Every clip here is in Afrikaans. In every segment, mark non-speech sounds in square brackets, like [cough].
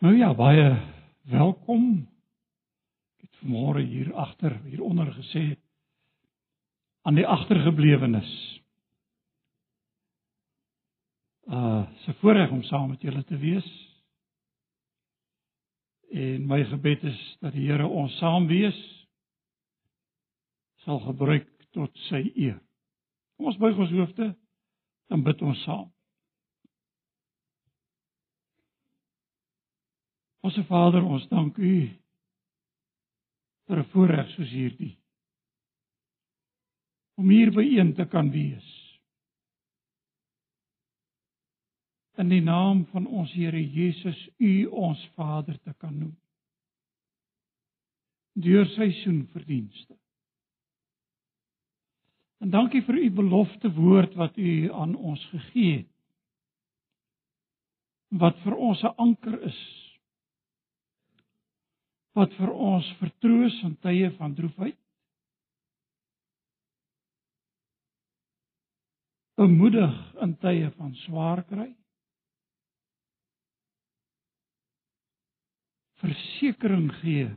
Nou ja, baie welkom. Ek het vanmôre hier agter hieronder gesê aan die agtergeblewenes. Uh, se voorreg om saam met julle te wees. En my gebed is dat die Here ons saam wees sal gebruik tot sy eer. Kom ons buig ons hoofde dan bid ons saam. Onse Vader, ons dank U vir 'n voorreg soos hierdie om hier byeen te kan wees. In die naam van ons Here Jesus, U ons Vader te kan noem. Deur seun verdienste. En dankie vir U belofte woord wat U aan ons gegee het. Wat vir ons 'n anker is wat vir ons vertroos in tye van droefheid. Bemoedig in tye van swaar kry. Versekering gee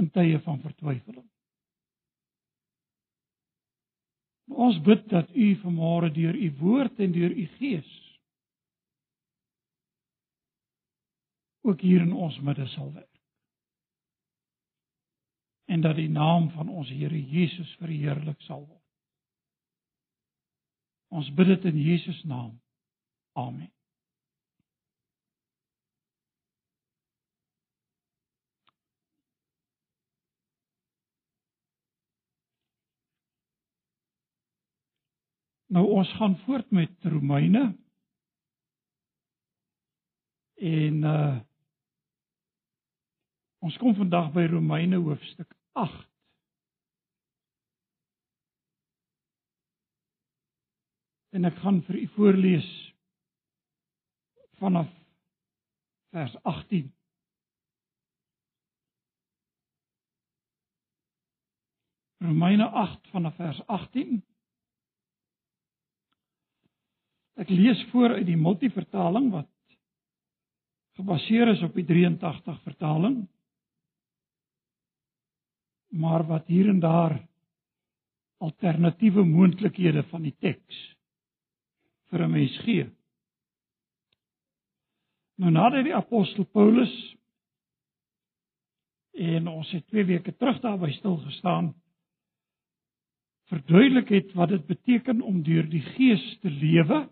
in tye van vertwyfeling. Ons bid dat U vanmôre deur U woord en deur U Gees ook hier in ons midde sal werk en dat die naam van ons Here Jesus verheerlik sal word. Ons bid dit in Jesus naam. Amen. Nou ons gaan voort met Romeine. En uh Ons kom vandag by Romeine hoofstuk 8. En ek gaan vir u voorlees vanaf vers 18. Romeine 8 vanaf vers 18. Ek lees voor uit die multivertaling wat gebaseer is op die 83 vertaling maar wat hier en daar alternatiewe moontlikhede van die teks vir 'n mens gee. Nou nadat die apostel Paulus en ons het 2 weke terug daarby stil gestaan verduidelik het wat dit beteken om deur die gees te lewe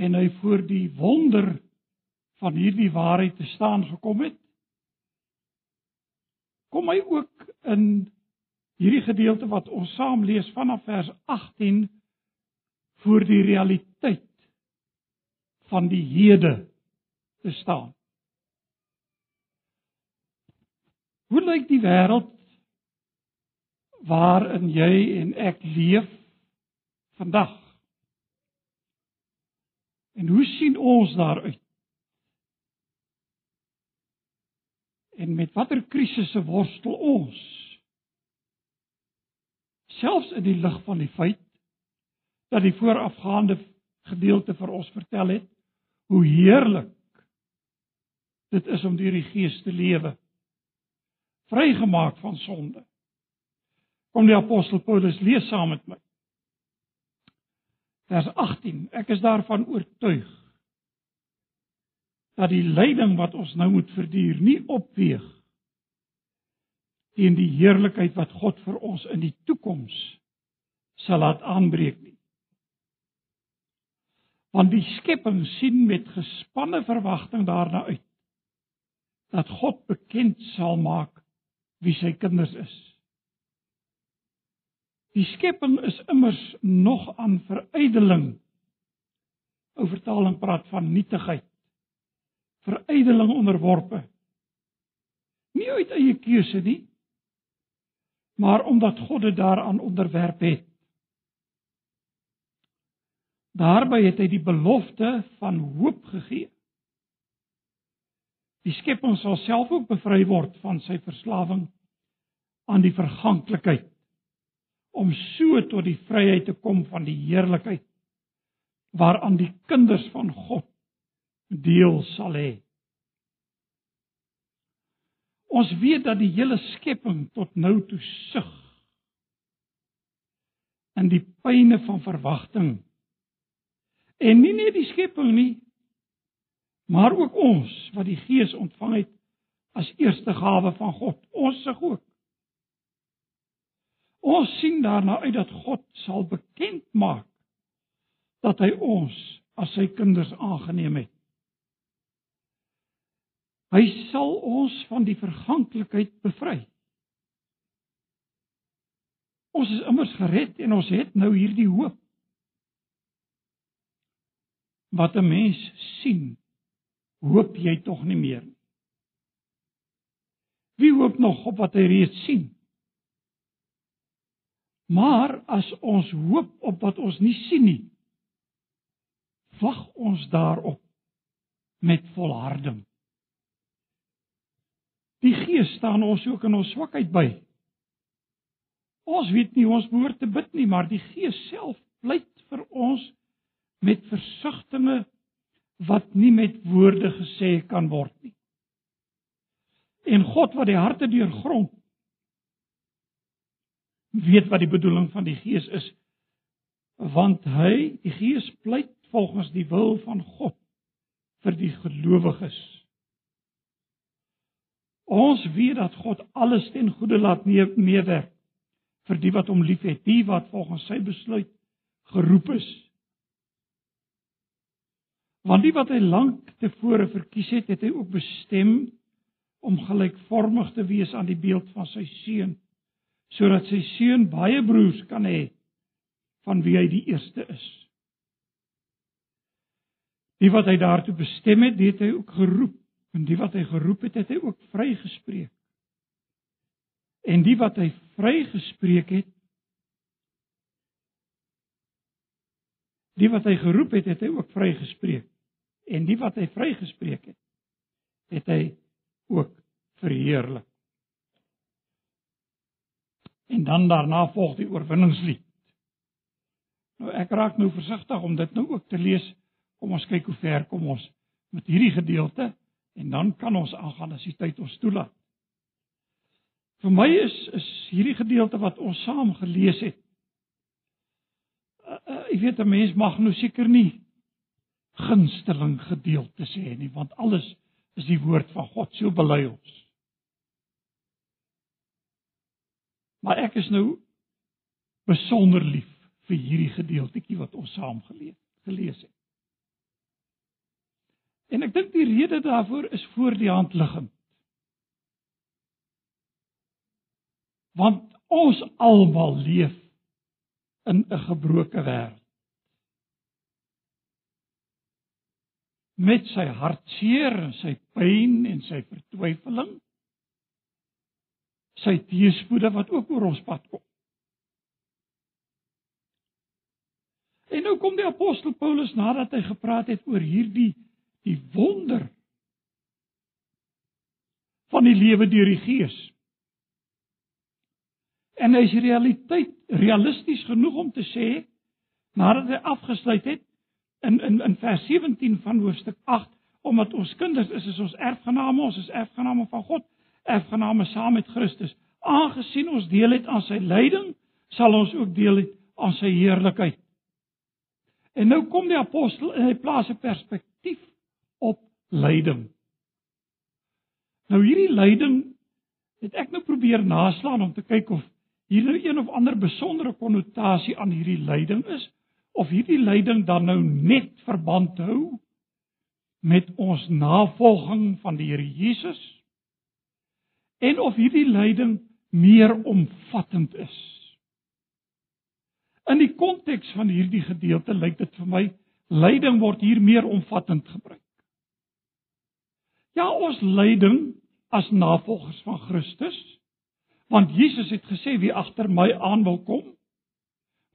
en hy voor die wonder van hierdie waarheid te staan gekom het kom hy ook in hierdie gedeelte wat ons saam lees vanaf vers 18 voor die realiteit van die hede te staan. Hoe lyk die wêreld waarin jy en ek leef vandag? En hoe sien ons daaruit? En met watter krisisse worstel ons? Selfs in die lig van die feit dat die voorafgaande gedeelte vir ons vertel het hoe heerlik dit is om deur die Gees te lewe, vrygemaak van sonde. Kom die apostel Paulus lees saam met my. Vers 18: Ek is daarvan oortuig dat die lyding wat ons nou moet verduur nie opweeg teen die heerlikheid wat God vir ons in die toekoms sal laat aanbreek nie. Want die skepping sien met gespanne verwagting daarna uit dat God bekend sal maak wie sy kinders is. Die skepping is immers nog aan verydeling. Ou vertaling praat van nietigheid verydeling onderworpe. Nie uit eie keuse nie, maar omdat God dit daaraan onderwerp het. Daarby het hy die belofte van hoop gegee. Die skepping sal self ook bevry word van sy verslawing aan die verganklikheid om so tot die vryheid te kom van die heerlikheid waaraan die kinders van God deel sal hê. Ons weet dat die hele skepping tot nou toe sug in die pyne van verwagting. En nie net die skepping nie, maar ook ons wat die Gees ontvang het as eerste gawe van God. Ons sug ook. Ons sien daarna uit dat God sal bekend maak dat hy ons as sy kinders aangeneem het. Hy sal ons van die verganklikheid bevry. Ons is immers gered en ons het nou hierdie hoop. Wat 'n mens sien, hoop jy tog nie meer nie. Wie hoop nog op wat hy reeds sien? Maar as ons hoop op wat ons nie sien nie, wag ons daarop met volharding. Die Gees staan ons ook in ons swakheid by. Ons weet nie ons behoort te bid nie, maar die Gees self pleit vir ons met versigtings wat nie met woorde gesê kan word nie. En God wat die harte deurgrond weet wat die bedoeling van die Gees is want hy die Gees pleit volgens die wil van God vir die gelowiges. Ons weet dat God alles ten goeie laat meewerk vir die wat hom liefhet, die wat volgens sy besluit geroep is. Want die wat hy lank tevore verkies het, het hy ook bestem om gelykvormig te wees aan die beeld van sy seun, sodat sy seun baie broers kan hê van wie hy die eerste is. Die wat hy daartoe bestem het, het hy ook geroep, en die wat hy geroep het, het hy ook vrygespreek. En die wat hy vrygespreek het, die wat hy geroep het, het hy ook vrygespreek. En die wat hy vrygespreek het, het hy ook verheerlik. En dan daarna volg die oorwinningslied. Nou ek raak nou versigtig om dit nou ook te lees. Kom ons kyk hoe ver kom ons met hierdie gedeelte en dan kan ons aangaan as die tyd ons toelaat. Vir my is is hierdie gedeelte wat ons saam gelees het. Uh, uh, ek weet 'n mens mag nou seker nie gunsteling gedeelte sê nie, want alles is die woord van God, so bely ons. Maar ek is nou besonder lief vir hierdie gedeeltjie wat ons saam gelees gelees het. En ek dink die rede daarvoor is voor die hand liggend. want ons almal leef in 'n gebroke wêreld. Met sy hartseer en sy pyn en sy vertwyfeling, sy teëspoede wat ook oor ons pad kom. En nou kom die apostel Paulus nadat hy gepraat het oor hierdie die wonder van die lewe deur die Gees. En hy is realiteit realisties genoeg om te sê nadat hy afgesluit het in in in vers 17 van hoofstuk 8 omdat ons kinders is is ons erfgename ons is erfgename van God erfgename saam met Christus. Aangesien ons deel het aan sy lyding sal ons ook deel het aan sy heerlikheid. En nou kom die apostel en hy plaas 'n perspektief op lyding nou hierdie lyding het ek nou probeer naslaan om te kyk of hier nou een of ander besondere konnotasie aan hierdie lyding is of hierdie lyding dan nou net verband hou met ons navolging van die Here Jesus en of hierdie lyding meer omvattend is. In die konteks van hierdie gedeelte lyk dit vir my lyding word hier meer omvattend gebruik. Ja, ons lyding as navolgers van Christus Want Jesus het gesê wie agter my aan wil kom,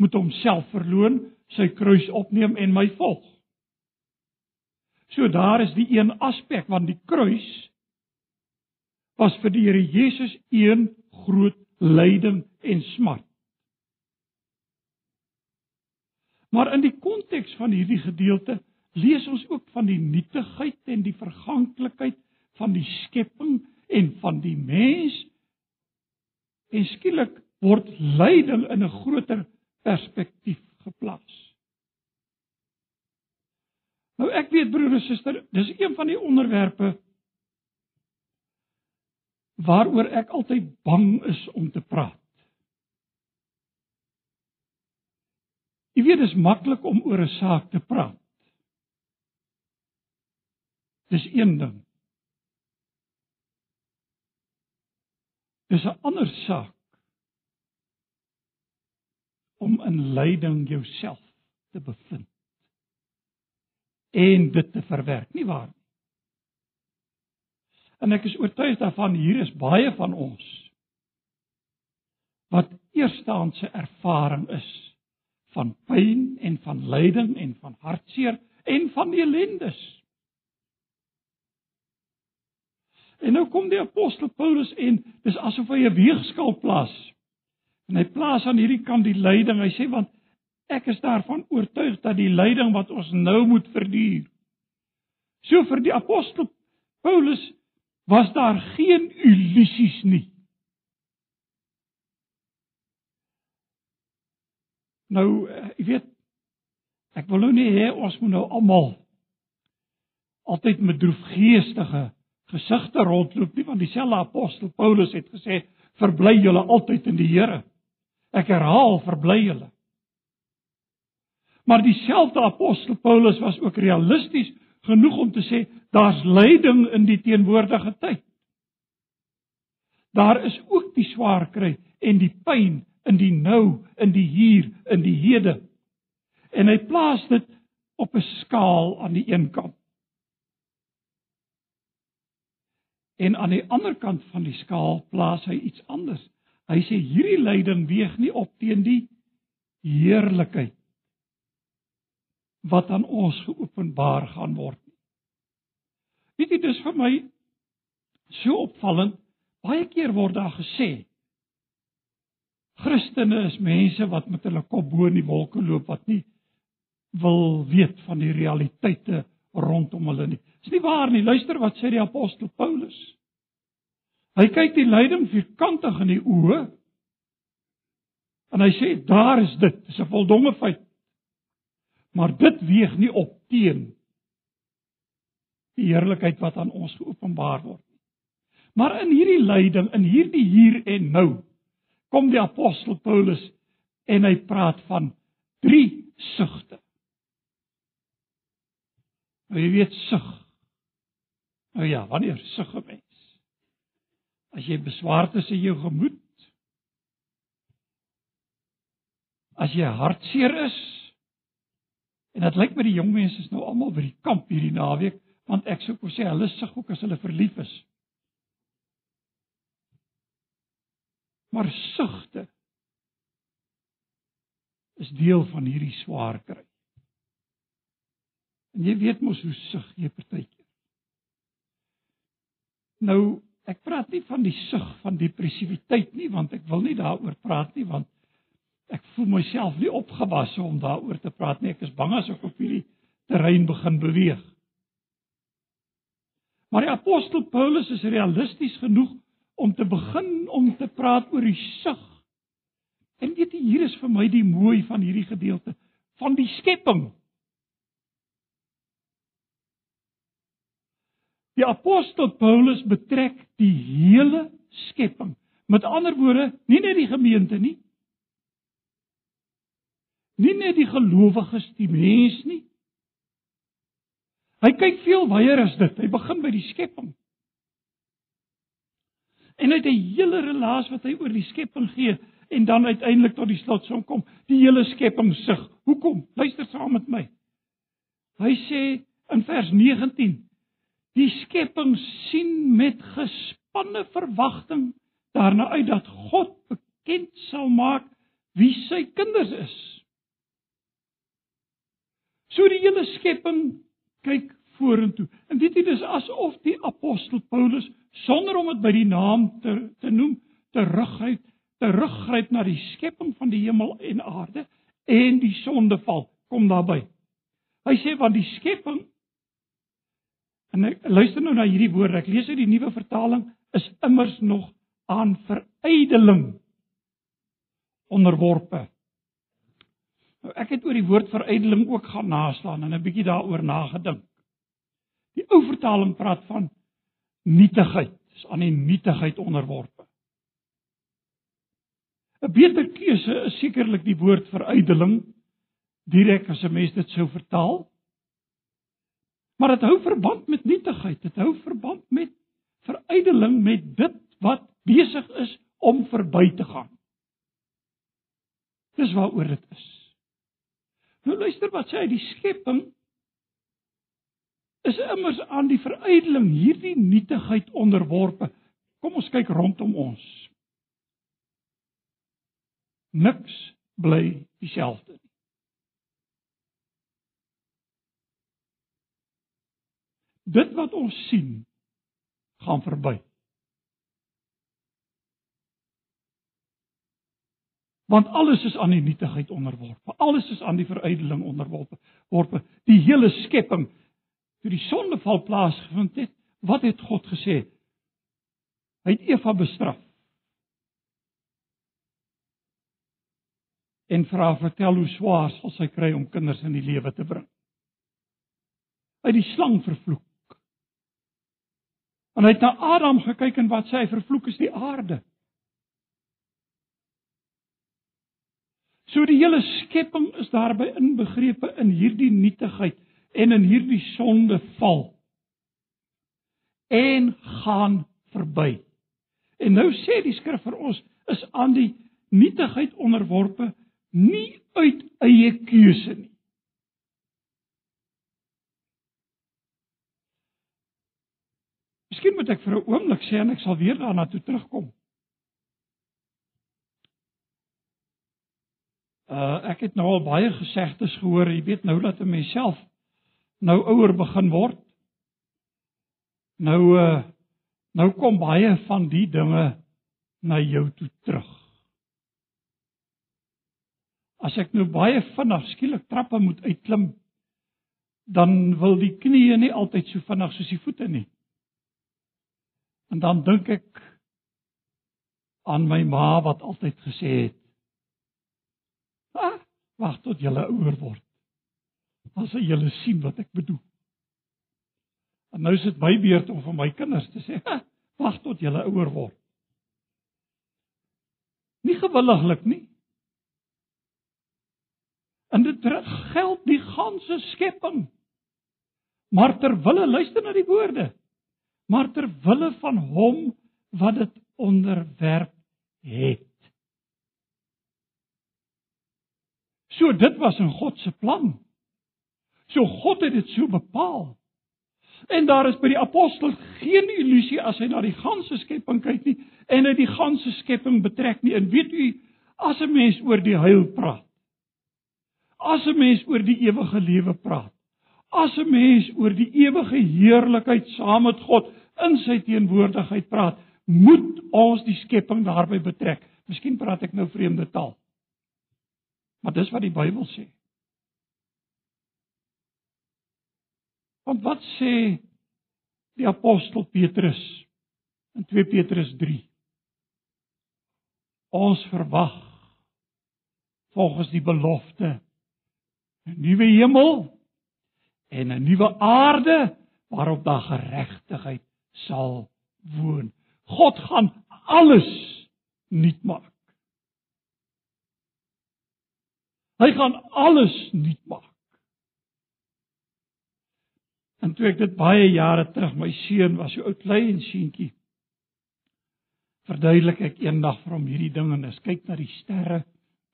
moet homself verloon, sy kruis opneem en my volg. So daar is die een aspek want die kruis was vir die Here Jesus een groot lyding en smart. Maar in die konteks van hierdie gedeelte lees ons ook van die nietigheid en die verganklikheid van die skepping en van die mens. En skielik word lyding in 'n groter perspektief geplaas. Nou ek weet broer en suster, dis een van die onderwerpe waaroor ek altyd bang is om te praat. Jy weet dit is maklik om oor 'n saak te praat. Dis een ding. Dis 'n ander saak om in lyding jouself te bevind en dit te verwerk, nie waar nie? En ek is oortuig daarvan hier is baie van ons wat eerstehandse ervaring is van pyn en van lyding en van hartseer en van ellendes. En nou kom die apostel Paulus en dis asof hy 'n weegskaal plaas. En hy plaas aan hierdie kant die lyding. Hy sê want ek is daarvan oortuig dat die lyding wat ons nou moet verduur. So vir die apostel Paulus was daar geen illusies nie. Nou, eh, jy weet, ek wil nou nie hê ons moet nou almal altyd met droefgeestige gesigte rondloop nie, want dieselfde apostel Paulus het gesê, "Verbly julle altyd in die Here." Ek herhaal, verbly julle. Maar dieselfde apostel Paulus was ook realisties genoeg om te sê daar's lyding in die teenwoordige tyd. Daar is ook die swaar kry en die pyn in die nou, in die hier, in die hede. En hy plaas dit op 'n skaal aan die een kant. En aan die ander kant van die skaal plaas hy iets anders. Hy sê hierdie lyding weeg nie op teen die heerlikheid wat aan ons geopenbaar gaan word nie. Weet jy dis vir my so opvallend. Baie keer word daar gesê Christene is mense wat met hulle kop bo in die wolke loop wat nie wil weet van die realiteite rondom hulle nie. Dis nie waar nie. Luister wat sê die apostel Paulus. Hy kyk die lyding vierkantig in die oë en hy sê daar is dit, dis 'n voldomme feit. Maar dit weeg nie op teen die heerlikheid wat aan ons geopenbaar word nie. Maar in hierdie lyding, in hierdie hier en nou, kom die apostel Paulus en hy praat van drie sugte. Nou jy weet sug. Nou ja, wanneer sug 'n mens? As jy beswaard is in jou gemoed, as jy hartseer is, En dit lyk my die jong mense is nou almal by die kamp hierdie naweek, want ek sou sê hulle sug ook as hulle verlief is. Maar sugte is deel van hierdie swaar kry. En jy weet mos hoe sug jy partykeer. Nou, ek praat nie van die sug van depressiwiteit nie, want ek wil nie daaroor praat nie, want ek voel myself nie opgewasse om daaroor te praat nie. Ek is bang as ek op hierdie terrein begin beweeg. Maar die apostel Paulus is realisties genoeg om te begin om te praat oor die sug. En weet jy, hier is vir my die mooi van hierdie gedeelte van die skepping. Die apostel Paulus betrek die hele skepping. Met ander woorde, nie net die gemeente nie, Nie net die gelowiges, die mens nie. Hy kyk veel wyer as dit. Hy begin by die skepping. En hy het 'n hele relaas wat hy oor die skepping gee en dan uiteindelik tot die slotsom kom. Die hele skepping sug. Hoekom? Luister saam met my. Hy sê in vers 19: Die skepping sien met gespanne verwagting daarna uit dat God bekend sal maak wie sy kinders is. So die hele skepping kyk vorentoe. En weet jy dis asof die apostel Paulus sonder om dit by die naam te te noem, teruggryp, teruggryp na die skepping van die hemel en aarde en die sondeval kom daarbey. Hy sê want die skepping en ek luister nou na hierdie woorde. Ek lees uit die nuwe vertaling is immers nog aan verydeling onderworpe. Nou ek het oor die woord verydeling ook gaan naslaan en 'n bietjie daaroor nagedink. Die ou vertaling praat van nietigheid, is aan die nietigheid onderworpe. 'n Beter keuse is sekerlik die woord verydeling direk as 'n mens dit sou vertaal. Maar dit hou verband met nietigheid, dit hou verband met verydeling met dit wat besig is om verby te gaan. Dis waaroor dit is. Nou luister wat sê hy die skepping is immers aan die verydeling hierdie nietigheid onderworpe. Kom ons kyk rondom ons. Niks bly dieselfde Dit wat ons sien gaan verby. Want alles is aan die nietigheid onderworpe. Alles is aan die verydeling onderworpe. Worpe. Die hele skepping toe die sondeval plaasgevind het, wat het God gesê? Hy het Eva bestraf. En vra vertel hoe swaar sal sy kry om kinders in die lewe te bring. Het die slang vervloek. En hy het na Adam gekyk en wat sê hy vervloek is die aarde. So die hele skepping is daarby inbegrepe in hierdie nietigheid en in hierdie sonde val en gaan verby. En nou sê die skrif vir ons is aan die nietigheid onderworpe nie uit eie keuse nie. Miskien moet ek vir 'n oomblik sê en ek sal weer daarna toe terugkom. Uh ek het nou al baie gesegdes gehoor, jy weet nou dat 'n mens self nou ouer begin word. Nou uh nou kom baie van die dinge na jou toe terug. As ek nou baie vinnig skielik trappe moet uitklim, dan wil die knieë nie altyd so vinnig soos die voete nie. En dan dink ek aan my ma wat altyd gesê het: Wag tot jy ouer word. Dan sal jy sien wat ek bedoel. En nou is dit my beurt om vir my kinders te sê, wag tot jy ouer word. Nie gewilliglik nie. En dit geld die ganse skepping. Maar ter wille luister na die woorde. Maar ter wille van hom wat dit onderwerp het. So dit was in God se plan. So God het dit so bepaal. En daar is by die apostel geen illusie as hy na die ganse skepping kyk nie en hy die ganse skepping betrek nie. En weet u, as 'n mens oor die heil praat, as 'n mens oor die ewige lewe praat, as 'n mens oor die ewige heerlikheid saam met God in sy teenwoordigheid praat, moet ons die skepping daarbey betrek. Miskien praat ek nou vreemde taal. Maar dis wat die Bybel sê. Want wat sê die apostel Petrus in 2 Petrus 3? Ons verwag volgens die belofte 'n nuwe hemel en 'n nuwe aarde waarop daar geregtigheid sal woon. God gaan alles nuut maak. Hy gaan alles nuut maak. En toe ek dit baie jare terug my seun was so ou klein seentjie verduidelik ek eendag vir hom hierdie ding en as kyk na die sterre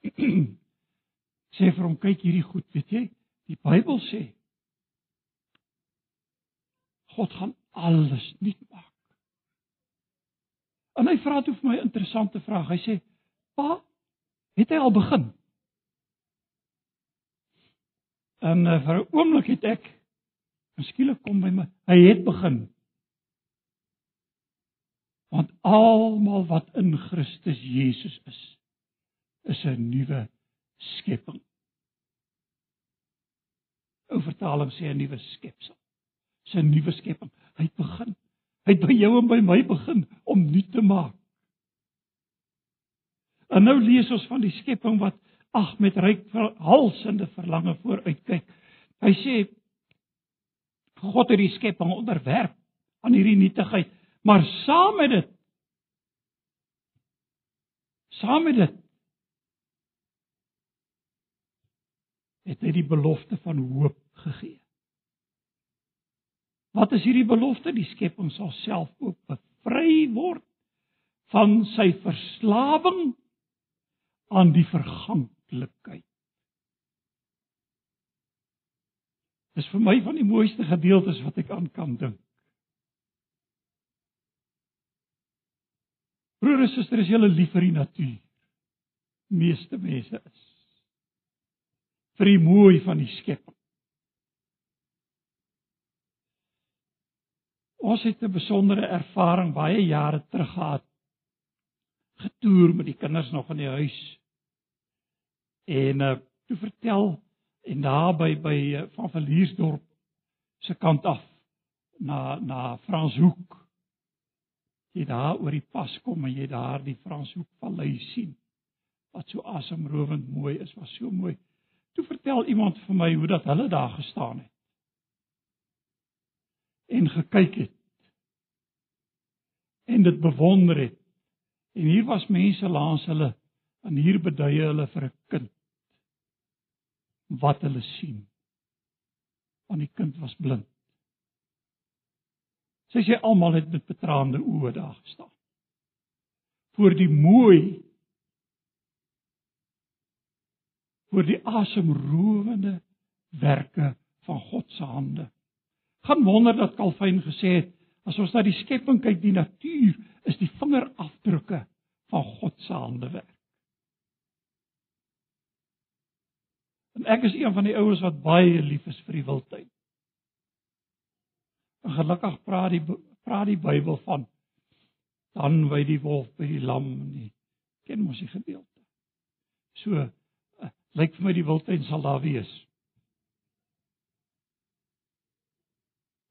[clears throat] sê vir hom kyk hierdie goed weet jy die Bybel sê God gaan alles nuut maak. En hy vra toe vir my 'n interessante vraag. Hy sê: "Pa, het hy al begin?" En uh, vir 'n oomblik het ek skielik kom by my. Hy het begin. Want almal wat in Christus Jesus is, is 'n nuwe skepping. Ou vertaling sê 'n nuwe skepsel. 'n nuwe skepping. Hy het begin. Hy het by jou en by my begin om nuut te maak. En nou lees ons van die skepping wat ag met ryk halsende verlange vooruitkyk. Hy sê God het die skepping onderwerp aan hierdie nietigheid, maar saam met dit saam met dit het hy die belofte van hoop gegee. Wat is hierdie belofte? Die skepping sal self ook bevry word van sy verslawing aan die verganklikheid. Dis vir my van die mooiste gedeeltes wat ek aan kan dink. Broer en suster, is julle lief vir die natuur? Meeste mense is vir die mooi van die skepping. Ons het 'n besondere ervaring baie jare terug gehad. Getoer met die kinders nog in die huis. En uh toe vertel en daar by by uh, van Verliersdorp se kant af na na Franshoek. Jy daar oor die pas kom en jy daar die Franshoek vallei sien. Wat so asemrowend mooi is, was so mooi. Toe vertel iemand vir my hoe dat hulle daar gestaan het. En gekyk het. En dit bewonder het. En hier was mense langs hulle en hier beduie hulle vir 'n kind wat hulle sien. Want die kind was blind. Sy sê almal het met betraande oë daar gestaan. Voor die mooi voor die asemrowende werke van God se hande. Gaan wonder dat Calvin gesê het as ons na die skepping kyk, die natuur is die vingerafdrukke van God se handewerk. En ek is een van die ouens wat baie lief is vir die wildtuin. En gelukkig praat die praat die Bybel van dan wy die wolf by die lam nie. Ken mos die gedeelte. So lyk vir my die wildtuin sal daar wees.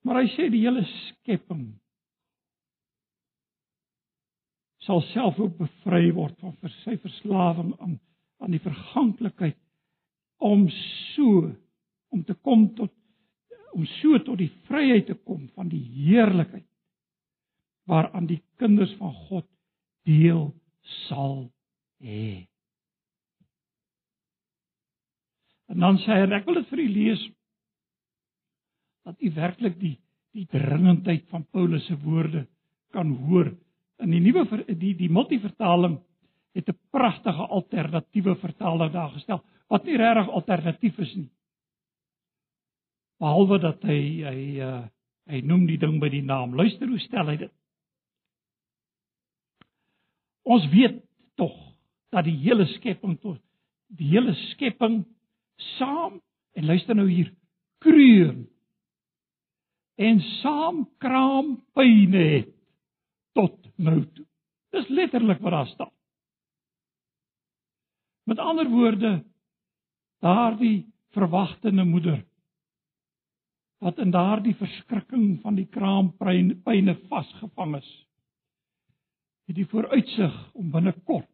Maar hy sê die hele skepping sal self ook bevry word van sy verslawing aan aan die verganklikheid om so om te kom tot om so tot die vryheid te kom van die heerlikheid waaraan die kinders van God deel sal hê. En dan sê hy ek wil dit vir u lees dat u werklik die die dringendheid van Paulus se woorde kan hoor in die nuwe die die multivertaling het 'n pragtige alternatiewe vertaling daar gestel wat nie regtig alternatief is nie. Behalwe dat hy hy uh, hy noem die ding by die naam. Luister hoe stel hy dit. Ons weet tog dat die hele skepping tot die hele skepping saam en luister nou hier kreun en saam kraam pyne het tot nou toe. Dis letterlik wat daar staan. Met ander woorde daardie verwagtende moeder wat in daardie verskrikking van die kraampyne vasgevang is het die vooruitsig om binnekort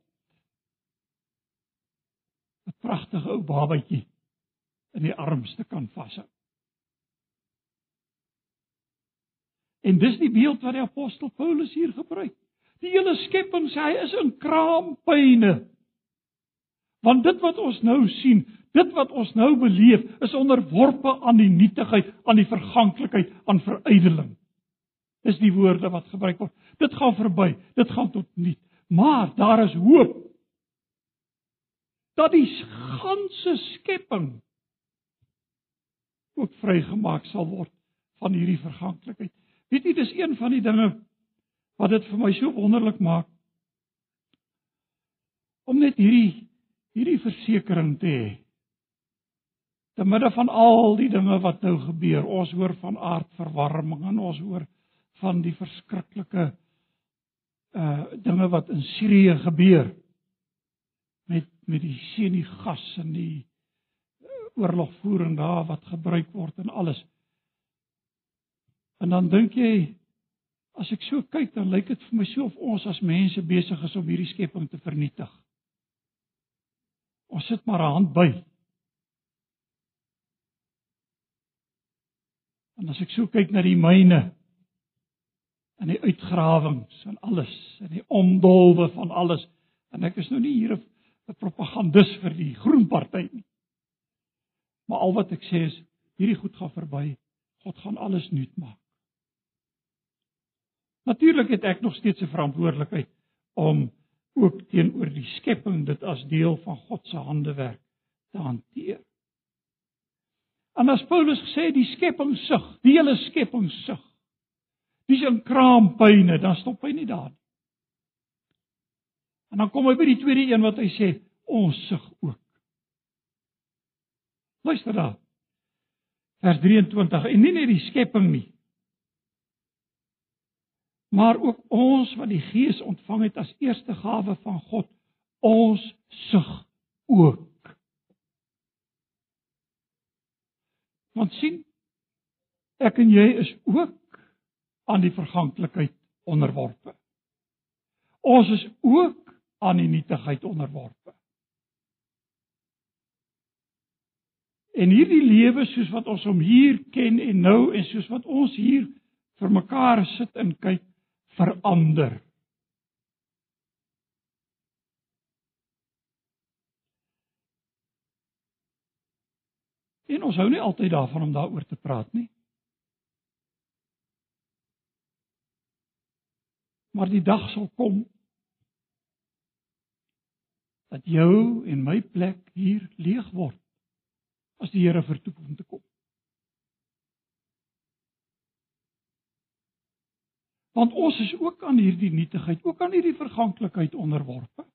'n pragtige ou babatjie in die arms te kan vashou. En dis die beeld wat die apostel Paulus hier gebruik. Die hele skepping sê hy is in kraampyne. Want dit wat ons nou sien, dit wat ons nou beleef, is onderworpe aan die nietigheid, aan die verganklikheid, aan verydeling. Dis die woorde wat gebruik word. Dit gaan verby, dit gaan tot niet. Maar daar is hoop dat die ganse skepping ook vrygemaak sal word van hierdie verganklikheid. Weet jy, dis een van die dinge wat dit vir my so wonderlik maak om net hierdie hierdie versekering te hê. Te midde van al die dinge wat nou gebeur, ons hoor van aardverwarming en ons hoor van die verskriklike uh dinge wat in Sirië gebeur met met die seniegas en die oorlogvoering daar wat gebruik word en alles. En dan dink jy as ek so kyk dan lyk dit vir my so of ons as mense besig is om hierdie skepping te vernietig. Ons sit maar 'n hand by. En as ek so kyk na die myne en die uitgrawings en alles en die omdolwe van alles en ek is nou nie hier 'n propagandis vir die groen party nie. Maar al wat ek sê is hierdie goed gaan verby. God gaan alles nuut maak. Natuurlik het ek nog steeds 'n verantwoordelikheid om ook teenoor die skepping dit as deel van God se handewerk te hanteer. En as Paulus gesê die skepping sug, die hele skepping sug. Dis 'n kraampyne, dan stop hy nie daar nie. En dan kom hy by die tweede een wat hy sê, ons sug ook. Luister daar. Vers 23 en nie net die skepping nie, maar ook ons wat die Gees ontvang het as eerste gawe van God, ons sug ook. Want sien, ek en jy is ook aan die verganklikheid onderworpe. Ons is ook aan die nietigheid onderworpe. En hierdie lewe soos wat ons hom hier ken en nou en soos wat ons hier vir mekaar sit en kyk, verander. En ons hou nie altyd daarvan om daaroor te praat nie. Maar die dag sal kom dat jou en my plek hier leeg word as die Here vertoep om te kom. Want ons is ook aan hierdie nietigheid, ook aan hierdie verganklikheid onderworpe.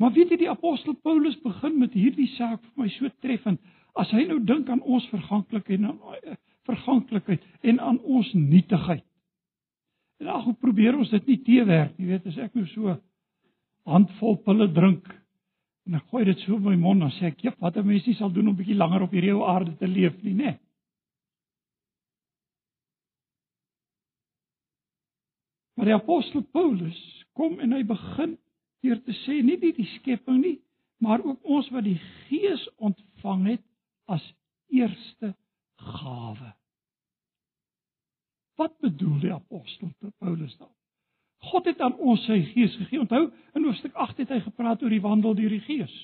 Maar weet jy die apostel Paulus begin met hierdie saak vir my so treffend as hy nou dink aan ons verganklikheid en aan eh, verganklikheid en aan ons nietigheid. En ag hoe probeer ons dit nie teewerk nie, weet as ek nou so handvol pille drink en ek gooi dit so in my mond dan sê ek, "Jep, wat 'n mens nie sal doen om 'n bietjie langer op hierdie ou aarde te leef nie, né?" Nee. Maar die apostel Paulus kom en hy begin deur te sê nie net die skepping nie, maar ook ons wat die Gees ontvang het as eerste gawe. Wat bedoel die apostel Paulus dan? God het aan ons sy Gees gegee. Onthou, in hoofstuk 8 het hy gepraat oor die wandel deur die Gees.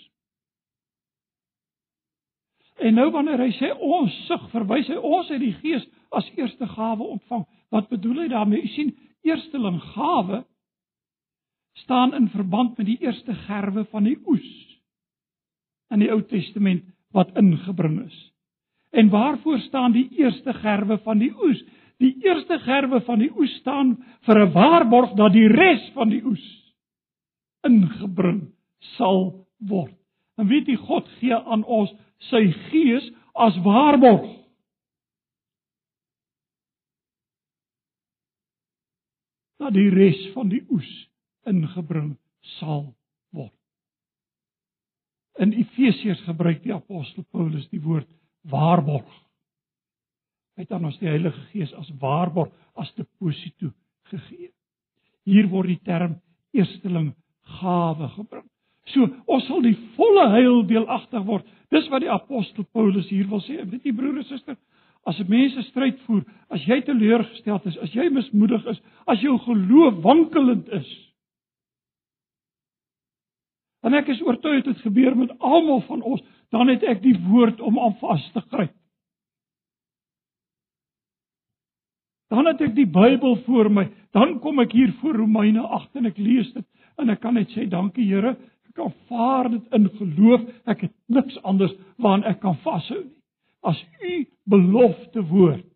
En nou wanneer hy sê ons sug, verwys hy ons uit die Gees as eerste gawe ontvang. Wat bedoel hy daarmee? U sien, eersteling gawe staan in verband met die eerste gerwe van die oes in die Ou Testament wat ingebring is. En waarvoor staan die eerste gerwe van die oes? Die eerste gerwe van die oes staan vir 'n waarborg dat die res van die oes ingebring sal word. En weet jy God gee aan ons sy gees as waarborg. Dat die res van die oes ingebring sal word. In Efesiërs gebruik die apostel Paulus die woord waarborg. Hy het aan ons die Heilige Gees as waarborg as deposito gegee. Hier word die term eersteling gawe gebring. So, ons sal die volle heil deelagtig word. Dis wat die apostel Paulus hier wil sê. Weet jy broer en suster, As mense stryd voer, as jy teleurgesteld is, as jy mismoedig is, as jou geloof wankelend is. En ek is oortuig dit gebeur met almal van ons, dan het ek die woord om aan vas te gryp. Dan het ek die Bybel voor my, dan kom ek hier voor Romeine 8 en ek lees dit en ek kan net sê dankie Here, ek aanvaar dit in geloof, ek het niks anders waaraan ek kan vashou nie as u belofte woord.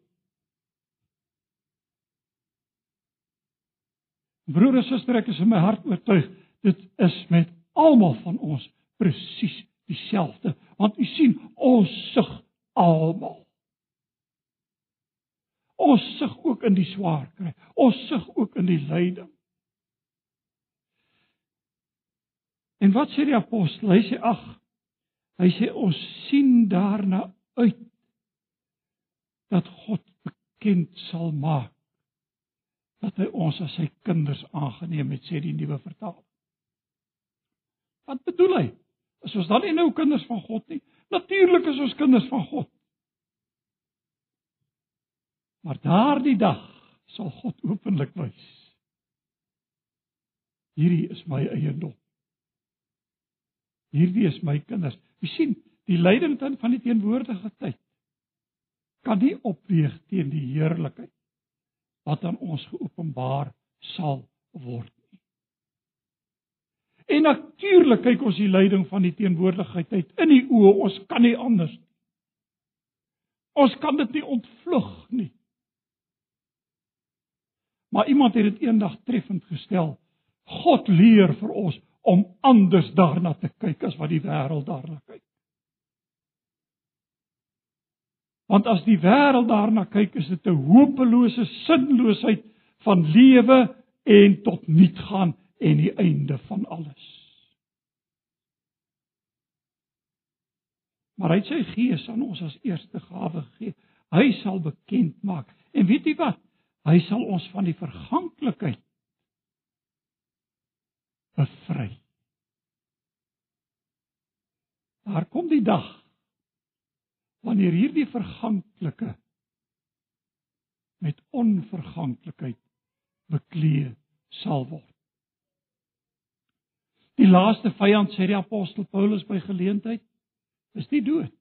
Broer en suster, ek is in my hart oortuig dit is met almal van ons presies dieselfde, want u sien ons sug almal. Ons sug ook in die swaar kry. Ons sug ook in die lyding. En wat sê die apostel? Hy sê ag, Hy sê ons sien daarna uit dat God bekend sal maak dat hy ons as sy kinders aangeneem het, sê die nuwe vertaling. Wat bedoel hy? Is ons dan nie nou kinders van God nie? Natuurlik is ons kinders van God. Maar daardie dag sal God openlik wys. Hierdie is my eiendom. Hierdie is my kinders. Jy sien, die lyding van die teenwoordige tyd kan nie opweeg teen die heerlikheid wat aan ons geopenbaar sal word nie. En natuurlik kyk ons die lyding van die teenwoordigheid uit in die oë, ons kan nie anders nie. Ons kan dit nie ontvlug nie. Maar iemand het dit eendag treffend gestel. God leer vir ons om anders daarna te kyk as wat die wêreld daarna kyk. Want as die wêreld daarna kyk, is dit 'n hopelose sinloosheid van lewe en tot niet gaan en die einde van alles. Maar hy het sy gees aan ons as eerste gawe gegee. Hy sal bekend maak. En weet jy wat? Hy sal ons van die verganklikheid bevry. Daar kom die dag wanneer hierdie verganklike met onverganklikheid bekleë sal word. Die laaste vyand sê die apostel Paulus by geleentheid is die dood.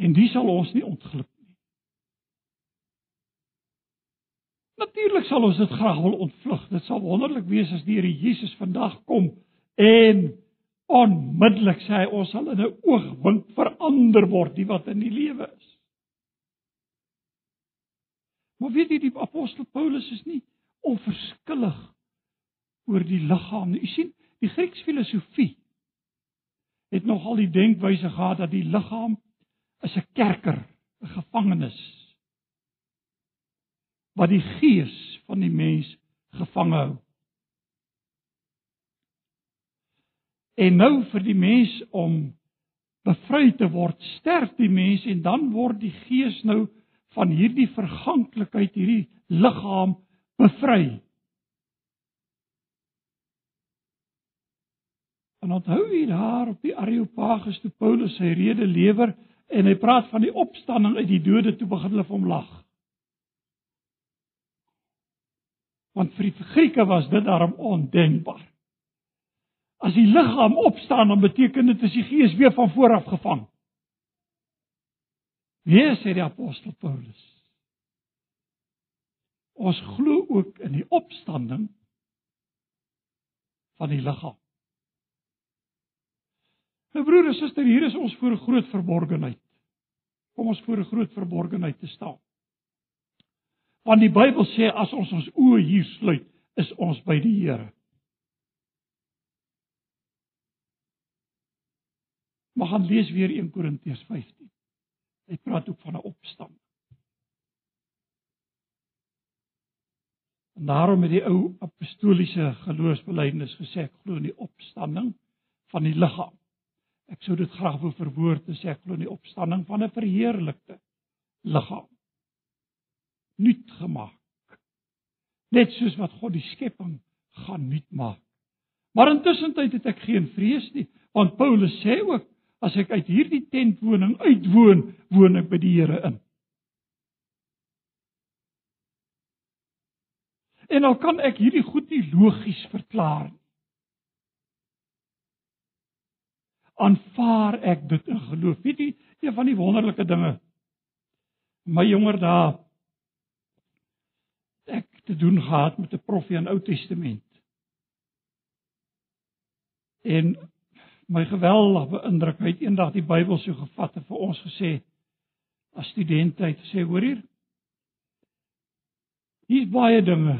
En die sal ons nie ontglip nie. Natuurlik sal ons dit graag wil ontvlug. Dit sal wonderlik wees as die Here Jesus vandag kom en onmiddellik sê hy ons sal in 'n oogwink verander word die wat in die lewe is. Maar weet jy die apostel Paulus is nie onverskillig oor die liggaam nie. U sien, die Griekse filosofie het nogal die denkwyse gehad dat die liggaam is 'n kerker, 'n gevangenis wat die gees van die mens gevange hou. En nou vir die mens om bevry te word, sterf die mens en dan word die gees nou van hierdie verganklikheid, hierdie liggaam bevry. En onthou jy daar op die Areopagus toe Paulus sy rede lewer en hy praat van die opstanding uit die dode toe begin hulle vir hom lag. Want vir die Grieke was dit daarom ondenkbaar. As die liggaam opstaan, dan beteken dit is die gees weer van voor af gevang. Wie sê die apostel Paulus? Ons glo ook in die opstanding van die liggaam. Nou broer en suster, hier is ons voor 'n groot verborgenheid. Kom ons voor 'n groot verborgenheid te staan. Want die Bybel sê as ons ons oë hier sluit, is ons by die Here. Maar gaan lees weer 1 Korintiërs 15. Hy praat ook van 'n opstanding. En daarom het die ou apostoliese geloofsbelijdenis gesê ek glo in die opstanding van die liggaam. Ek sou dit graag wou verwoord te sê glo in die opstanding van 'n verheerlikte liggaam. Nuut gemaak. Net soos wat God die skepping gaan nuut maak. Maar intussen tyd het ek geen vrees nie, want Paulus sê ook as ek uit hierdie tentwoning uitwoon, woon ek by die Here in. En al kan ek hierdie goed nie logies verklaar nie. aanvaar ek dit in geloof. Weet jy, een van die wonderlike dinge my jonger dae ek te doen gehad met 'n profie in Ou Testament. En my geweldig beïndruk, hy het eendag die Bybel so gevat en vir ons gesê as studente het sê hoor hier Hier's baie dinge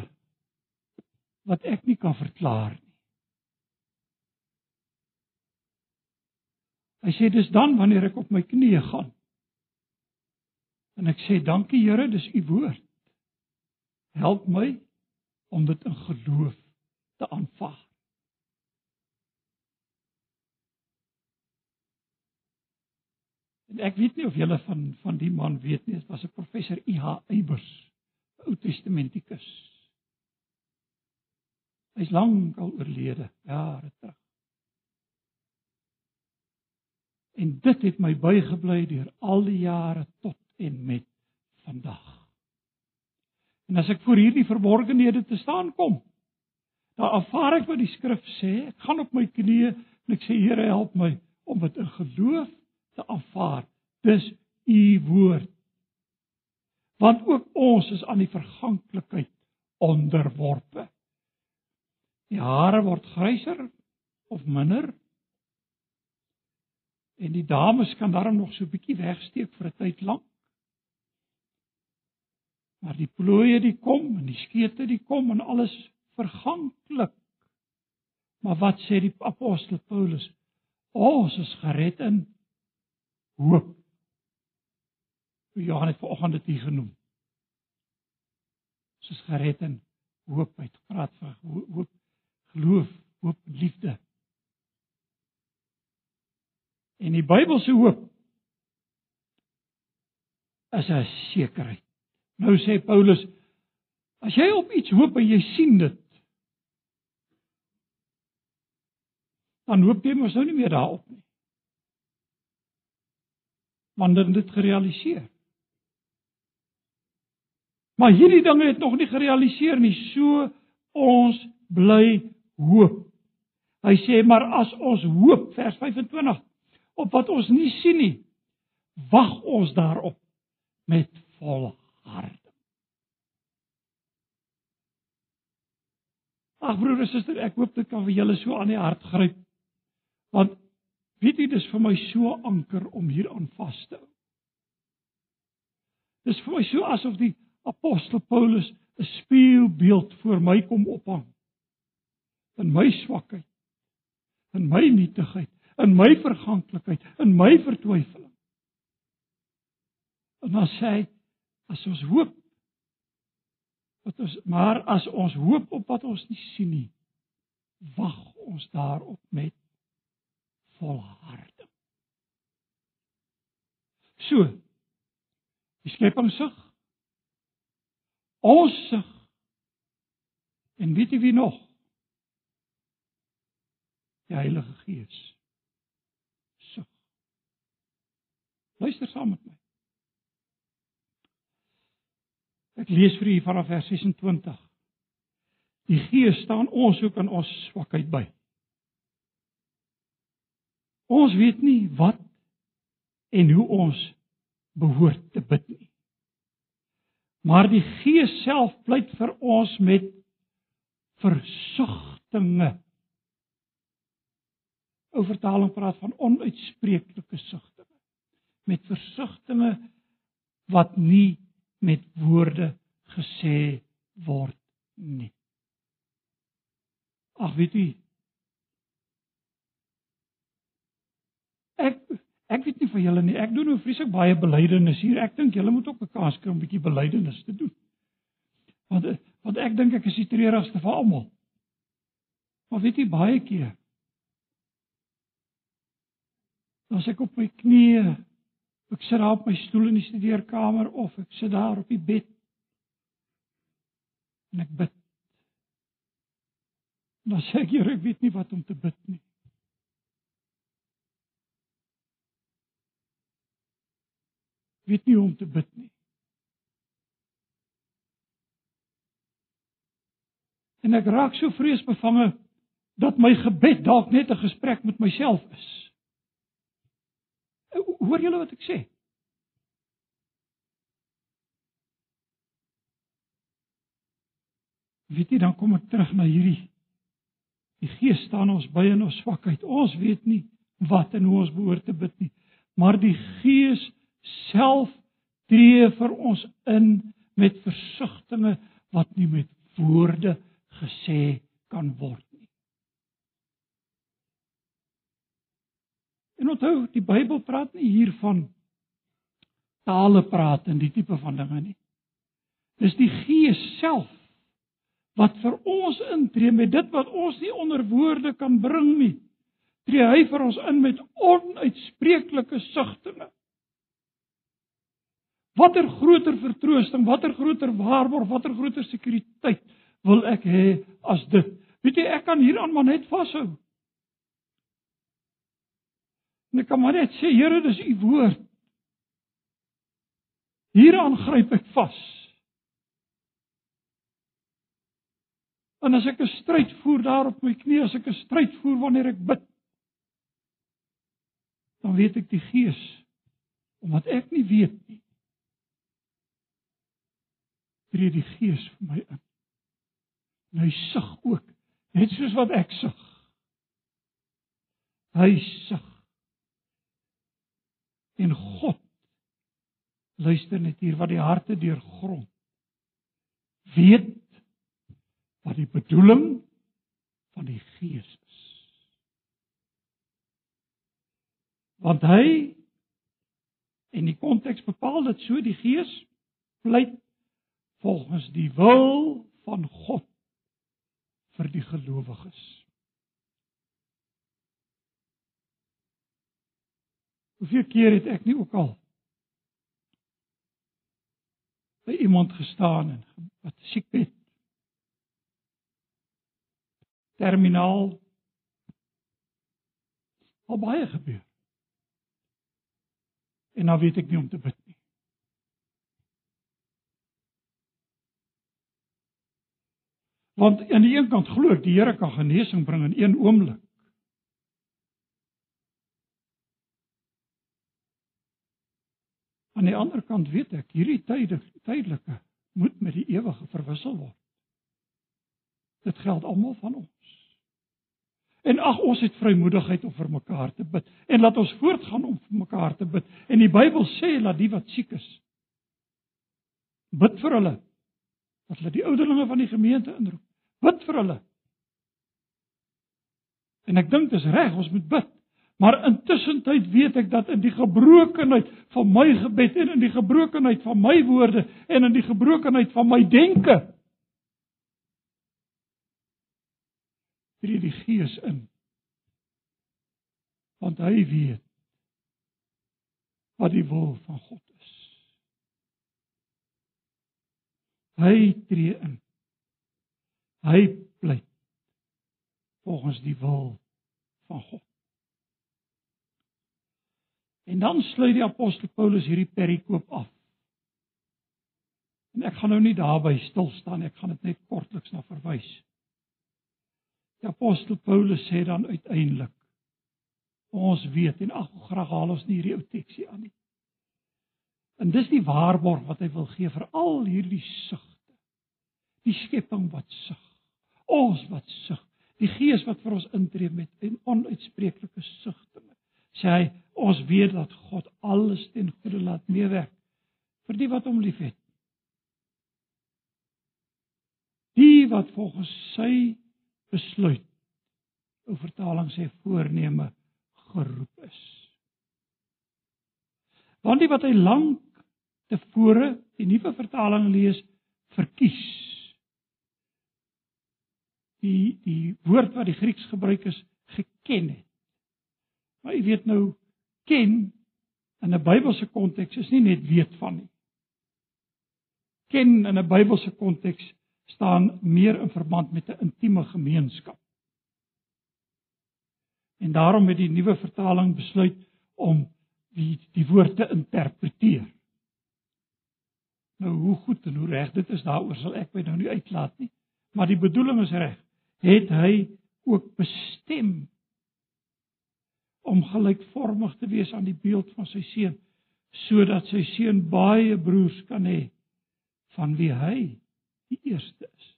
wat ek nie kan verklaar nie. Hy sê dis dan wanneer ek op my knieë gaan. En ek sê dankie Here, dis u woord. Help my om dit in geloof te aanvaar. En ek weet nie of julle van van die man weet nie, dit was 'n professor I.H. Eybers, Ou Testamentikus. Hy's lank al oorlede, jare terug. En dit het my bygebly deur al die jare tot en met vandag. En as ek voor hierdie verborgenhede te staan kom, dan ervaar ek wat die skrif sê. Ek gaan op my knieë en ek sê Here, help my om dit in geloof te aanvaar. Dis u woord. Want ook ons is aan die verganklikheid onderworpe. Die hare word gryser of minder. En die dames kan daarom nog so 'n bietjie wegsteek vir 'n tyd lank. Maar die plooie die kom en die skete die kom en alles verganklik. Maar wat sê die apostel Paulus? Ons is gered in hoop. Johannes het vanoggend dit hier genoem. Is gered in hoop. Hy het gepraat van hoop, geloof, hoop, liefde. En die Bybelse hoop is 'n sekerheid. Nou sê Paulus, as jy op iets hoop en jy sien dit, dan hoop jy mos nou nie meer daarop nie. Wanneer dit gerealiseer. Maar hierdie dinge het nog nie gerealiseer nie, so ons bly hoop. Hy sê maar as ons hoop vers 25 op wat ons nie sien nie, wag ons daarop met hart. Ag broer en suster, ek hoop dit kan vir julle so aan die hart gryp. Want weet jy dis vir my so anker om hier aan vas te hou. Dis vir my so asof die apostel Paulus 'n spieelbeeld voor my kom ophang. In my swakheid, in my nietigheid, in my verganklikheid, in my vertwyfeling. En dan sê hy as ons hoop wat ons maar as ons hoop op wat ons nie sien nie, wag ons daarop met volharding. So. Die skepping sug. Ons sug. En weet jy wie nog? Die Heilige Gees. Sug. Luister saam met my. Ek lees vir u vanaf vers 26. Die Gees staan ons ook in ons swakheid by. Ons weet nie wat en hoe ons behoort te bid nie. Maar die Gees self pleit vir ons met versigtinge. Ou vertaling praat van onuitspreeklike sigtinge. Met versigtinge wat nie met woorde gesê word nie. Ag weet jy, ek ek weet nie vir julle nie. Ek doen nou vreeslik baie belydenis hier. Ek dink julle moet ook 'n kans kry om 'n bietjie belydenis te doen. Want want ek dink ek is die treurigste van almal. Maar weet jy baie keer as ek op my knieë ek sit daar op my stoel in die studeerkamer of ek sit daar op die bed en ek bid. Dan sê ek, Here, ek weet nie wat om te bid nie. Weet nie hoe om te bid nie. En ek raak so vreesbevange dat my gebed dalk net 'n gesprek met myself is. Hoor julle wat ek sê? Weet jy dan kom ek terug na hierdie Die Gees staan ons by in ons swakheid. Ons weet nie wat en hoe ons behoort te bid nie, maar die Gees self tree vir ons in met versigtings wat nie met woorde gesê kan word nie. En onthou, die Bybel praat nie hier van tale praat en die tipe van dinge nie. Dis die Gees self wat vir ons intree met dit wat ons nie onder woorde kan bring nie. Tree hy vir ons in met onuitspreeklike sigtinge Watter groter vertroosting, watter groter waarborg, watter groter sekuriteit wil ek hê as dit? Weet jy, ek kan hieraan maar net vashou. En ek kan maar net sê, Here, dis u woord. Hieraan gryp ek vas. En as ek 'n stryd voer daar op my knie, as ek 'n stryd voer wanneer ek bid, dan weet ek die Gees omdat ek nie weet nie. Tree die Gees vir my in. En hy sug ook, net soos wat ek sug. Hy sug. En God luister net hier wat die harte deurgrond. Weet wat die bedoeling van die Gees is. Want hy en die konteks bepaal dit so die Gees pleit volgens die wil van God vir die gelowiges. Hoeveel keer het ek nie ook al by iemand gestaan en wat siek het terminaal al baie gebeur. En nou weet ek nie om te bid nie. Want aan die een kant glo ek die Here kan genesing bring in een oomblik. Aan die ander kant weet ek hierdie tydelike moet met die ewige verwissel word. Dit geld almal van ons. En ag ons het vrymoedigheid om vir mekaar te bid en laat ons voortgaan om vir mekaar te bid. En die Bybel sê dat die wat siek is bid vir hulle. Dat hulle die ouderlinge van die gemeente inroep. Bid vir hulle. En ek dink dis reg, ons moet bid. Maar intussen tyd weet ek dat in die gebrokenheid van my gebed en in die gebrokenheid van my woorde en in die gebrokenheid van my denke tree die Gees in. Want hy weet wat die wil van God is. Hy tree in. Hy pleit volgens die wil van God. En dan sluit die apostel Paulus hierdie perikoop af. En ek gaan nou nie daarby stil staan, ek gaan dit net kortliks na verwys. Die apostel Paulus sê dan uiteindelik ons weet en ag graag haal ons nie hierdie ou teksie aan nie. En dis die waarborg wat hy wil gee vir al hierdie sugte. Die skepping wat sug. Ons wat sug. Die Gees wat vir ons intree met en onuitspreeklike sugte. Sê hy ons weet dat God alles ten goeie laat meewerk vir die wat hom liefhet. Die wat volgens sy besluit. 'n Vertaling sê voorneme geroep is. Want die wat hy lank tevore die nuwe vertaling lees verkies. Die die woord wat die Grieks gebruik is geken het. Maar jy weet nou ken in 'n Bybelse konteks is nie net weet van nie. Ken in 'n Bybelse konteks staan meer in verband met 'n intieme gemeenskap. En daarom het die nuwe vertaling besluit om die die woord te interpreteer. Nou hoe goed en hoe reg dit is daaroor sal ek my nou nie uitlaat nie, maar die bedoeling is reg. Het hy ook bestem om gelykvormig te wees aan die beeld van sy seun sodat sy seun baie broers kan hê van wie hy die eerste is.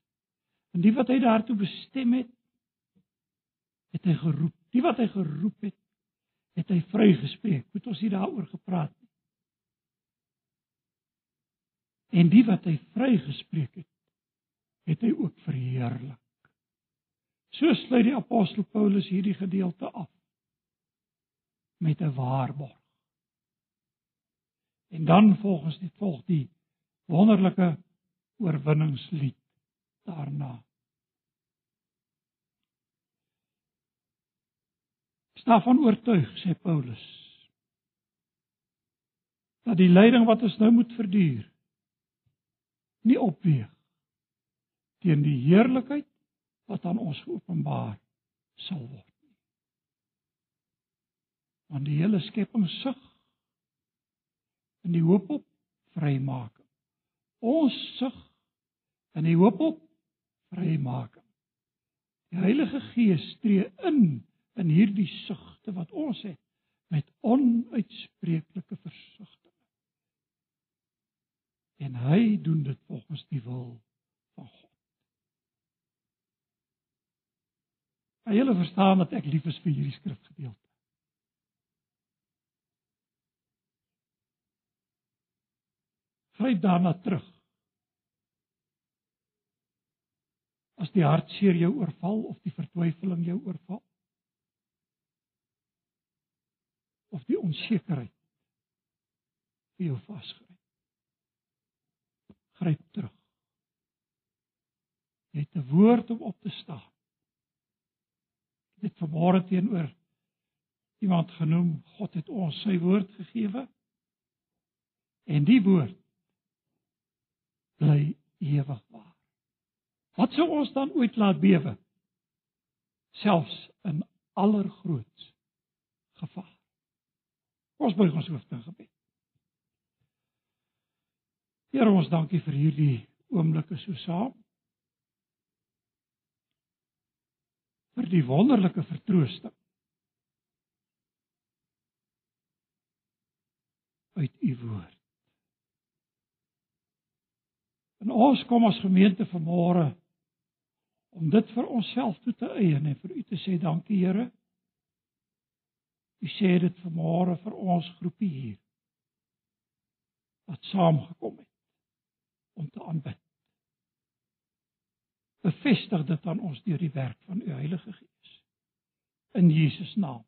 En die wat hy daartoe bestem het, het hy geroep. Die wat hy geroep het, het hy vrygespreek. Moet ons hier daaroor gepraat het. En die wat hy vrygespreek het, het hy ook verheerlik. So sluit die apostel Paulus hierdie gedeelte af met 'n waarborg. En dan volgens dit volg die wonderlike oorwinningslied daarna. Sta van oortuig sê Paulus. dat die lyding wat ons nou moet verduur nie opweeg teen die heerlikheid wat aan ons geopenbaar sal word nie. Want die hele skepping sug in die hoop op vrymaking. Ons sug in die hoop op vrymaking. Die Heilige Gees tree in in hierdie sugte wat ons het met onuitspreeklike versigtiging. En hy doen dit volgens die wil van God. Hy hele verstaan dat ek lief is vir hierdie skrifgedeelte. Gryp daarna terug. As die hartseer jou oorval of die vertwyfeling jou oorval of die onsekerheid vir jou vasgryp. Gryp terug. Jy het 'n woord om op te staan. Dit vanmôre teenoor iemand genoem, God het ons sy woord gegee. En die woord bly ewig waar. Wat sou ons dan ooit laat bewe? Selfs in allergroot gevaar. Ons buig ons hoofde in gebed. Here ons dankie vir hierdie oomblikke so saam. Vir die wonderlike vertroosting uit u woord. En ons kom as gemeente vanmôre om dit vir onsself toe te eien en vir u te sê dankie Here. U sê dit vanmôre vir ons groepie hier wat saamgekom het om te aanbid. Bevestig dit aan ons deur die werk van u Heilige Gees. In Jesus naam.